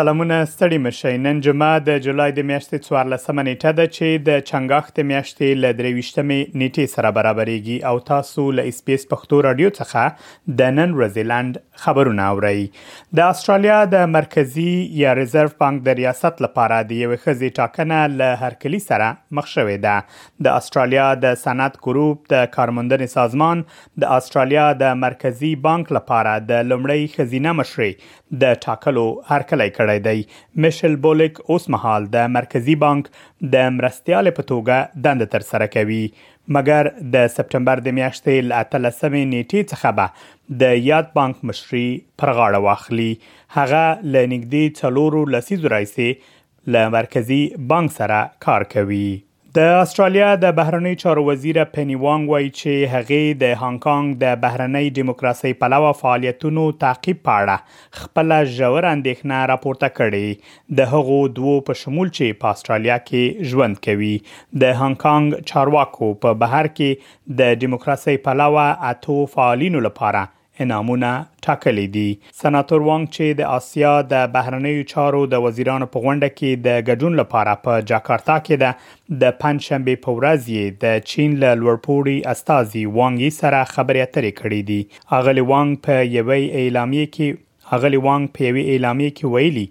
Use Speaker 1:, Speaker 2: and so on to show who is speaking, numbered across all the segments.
Speaker 1: سلامونه ستړي مشئ نن جمعه د جولای د میاشتې 14 نیټه ده چې د چنګاښ د میاشتې ل 23 نیټې سره برابرېږي او تاسو له اسپیس پښتو رادیو څخه د نن ورځې لنډ خبرونه اورئ د استرالیا د مرکزی یا ریزرو بانک د ریاست لپاره د یو خزي ټاکنه له هرکلی سره مخ شوې ده د استرالیا د صنعت ګروپ د کارموندنې سازمان د استرالیا د مرکزی بانک لپاره د لومړی خزینه مشرې د ټاکلو هرکلی کړی دی میشل بولیک اوس مهال د مرکزی بانک د مرستيال په توګه دند تر سره کوي مګر د سپټمبر د میاشتې له اتلسمې نیټې څخه به د یاد بانک مشري پر غاړه واخلي هغه له نږدې څلورو لسیزو راهیسې له مرکزي بانک سره کار کوي د استرالیا د بهرنیو چارو وزیره پنی وانګ وایي چې هغه د هانګ کانګ د بهرنۍ دیموکراسي پلوه فعالیتونو تعقیب په اړه خپل ژور اندېښنه راپورته کړې د هغو دوو په شمول چې په اسټرالیا کې ژوند کوي، د هانګ کانګ چارواکو په بهر کې د ډیموکراسۍ پلوه اتو فعالینو لپاره انعامونه ټاکلي دي. سناتور وانګ چې د اسیا د بهرنیو چارو د وزیرانو په غونډه کې د ګډون لپاره په جاکارتا کې ده، د پنجشنبې په ورځ یې د چین له لوړپوړي استازي وانګ یي سره خبرې اترې کړې دي. اغلې وانګ په یوې اعلامیې کې ښاغلي وانګ په یوې اعلامیې کې ویلي،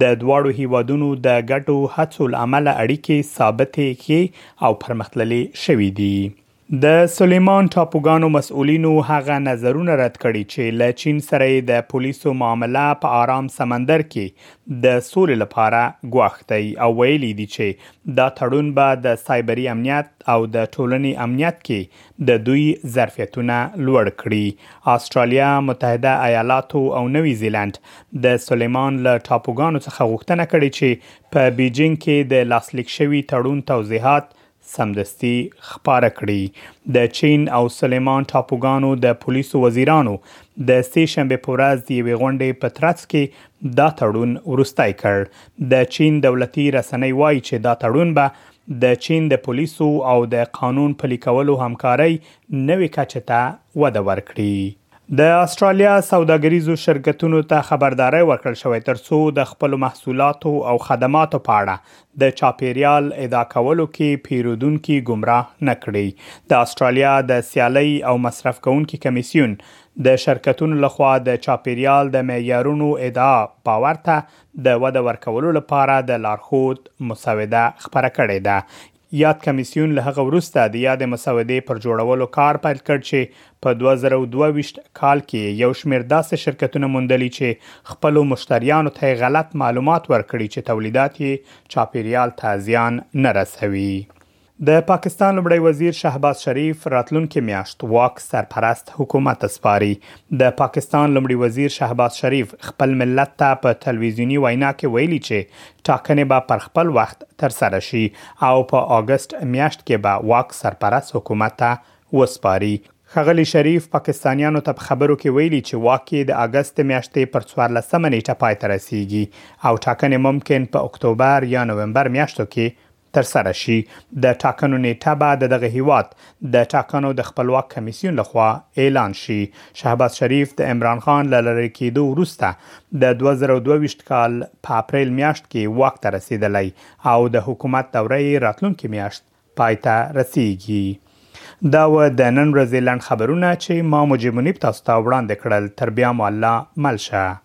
Speaker 1: د دواړو هیوادونو د ګډو هڅو له امله اړیکې ثابتې، ښې او پرمختللې شوې دي. د سلیمان ټاپوګانو مسؤلینو هغه نظرونه رد کړي چې له چین سره یې د پولیسو معامله په آرام سمندر کې د سولې لپاره ګواښ دی او ویلي دي چې دا تړون به د سایبري امنیت او د ټولنې امنیت کې د دوی ظرفیتونه لوړ کړي. آسټرالیا، متحده ایالاتو او نوي زیلنډ د سلیمان له ټاپوګانو څخه غوښتنه کړې چې په بیجینګ کې د لاسلیک شوي تړون توضیحات سمدستي خپاره کړي. د چین او سلیمان ټاپوګانو د پولیسو وزیرانو د سې شنبې په ورځ د یوې غونډې په ترڅ کې دا تړون وروستی کړ. د چین دولتي رسنۍ وايي چې دا تړون به د چين د پوليسو او د قانون پلي کولو همکارۍ نوې کچې ته وده ورکړي. د اسټراليا سوداګريزو شرکتونو ته خبرداری ورکړل شوی ترڅو د خپلو محصولاتو او خدماتو په اړه د چاپيريال ادعا کولو کې پيرودونکي ګمراه نه کړي. د اسټراليا د سيالۍ او مصرف کوونکي کميسيون د شرکتونو لخوا د چاپيريال د معيارونو ادعا باور ته د وده ورکولو لپاره د لارښود مسوده خپره کړې ده. یاد کمیسیون له هغه وروسته د یادې مسودې پر جوړولو کار پیل کړ چې په دوه زره او دوه ویشت کال کې یې یو شمېر داسې شرکتونه موندلي چې خپلو مشتریانو ته یې غلط معلومات ورکړي چې تولیدات یې چاپېریال ته زیان نه رسوي. د پاکستان لومړی وزیر شهباز شریف راتلونکې میاشت واک سرپرست حکومت ته سپاري. د پاکستان لومړي وزیر شهباز شریف خپل ملت ته په تلویزیوني وینا کې ویلي چې ټاکنې به پر خپل وخت ترسره شي او په اګسټ میاشت کې به واک سرپرست حکومت ته وسپاري. ښاغلي شریف پاکستانیانو ته په خبرو کې ویلي چې واک یې د اګسټ د میاشتې پر څوارلسمه نېټه پای ته رسېږي او ټاکنې ممکن په اکتوبر یا نومبر میاشتو کې ترسره شي د ټاکنو نیټه به د دغه هیواد د ټاکنو د خپلواک کمیسیون لخوا اعلان شي شهباز شریف د عمران خان له لری کیدو وروسته د 2022 کال په اپریل میاشت کې واک ته رسیدلی او د حکومت دوره یې راتلونکې میاشت پای ته رسیږي دا و د نن ورځې لند خبرونه چې ما مجیب منیب تاسو ته وړاندې کړل تر بیا مو الله ملشه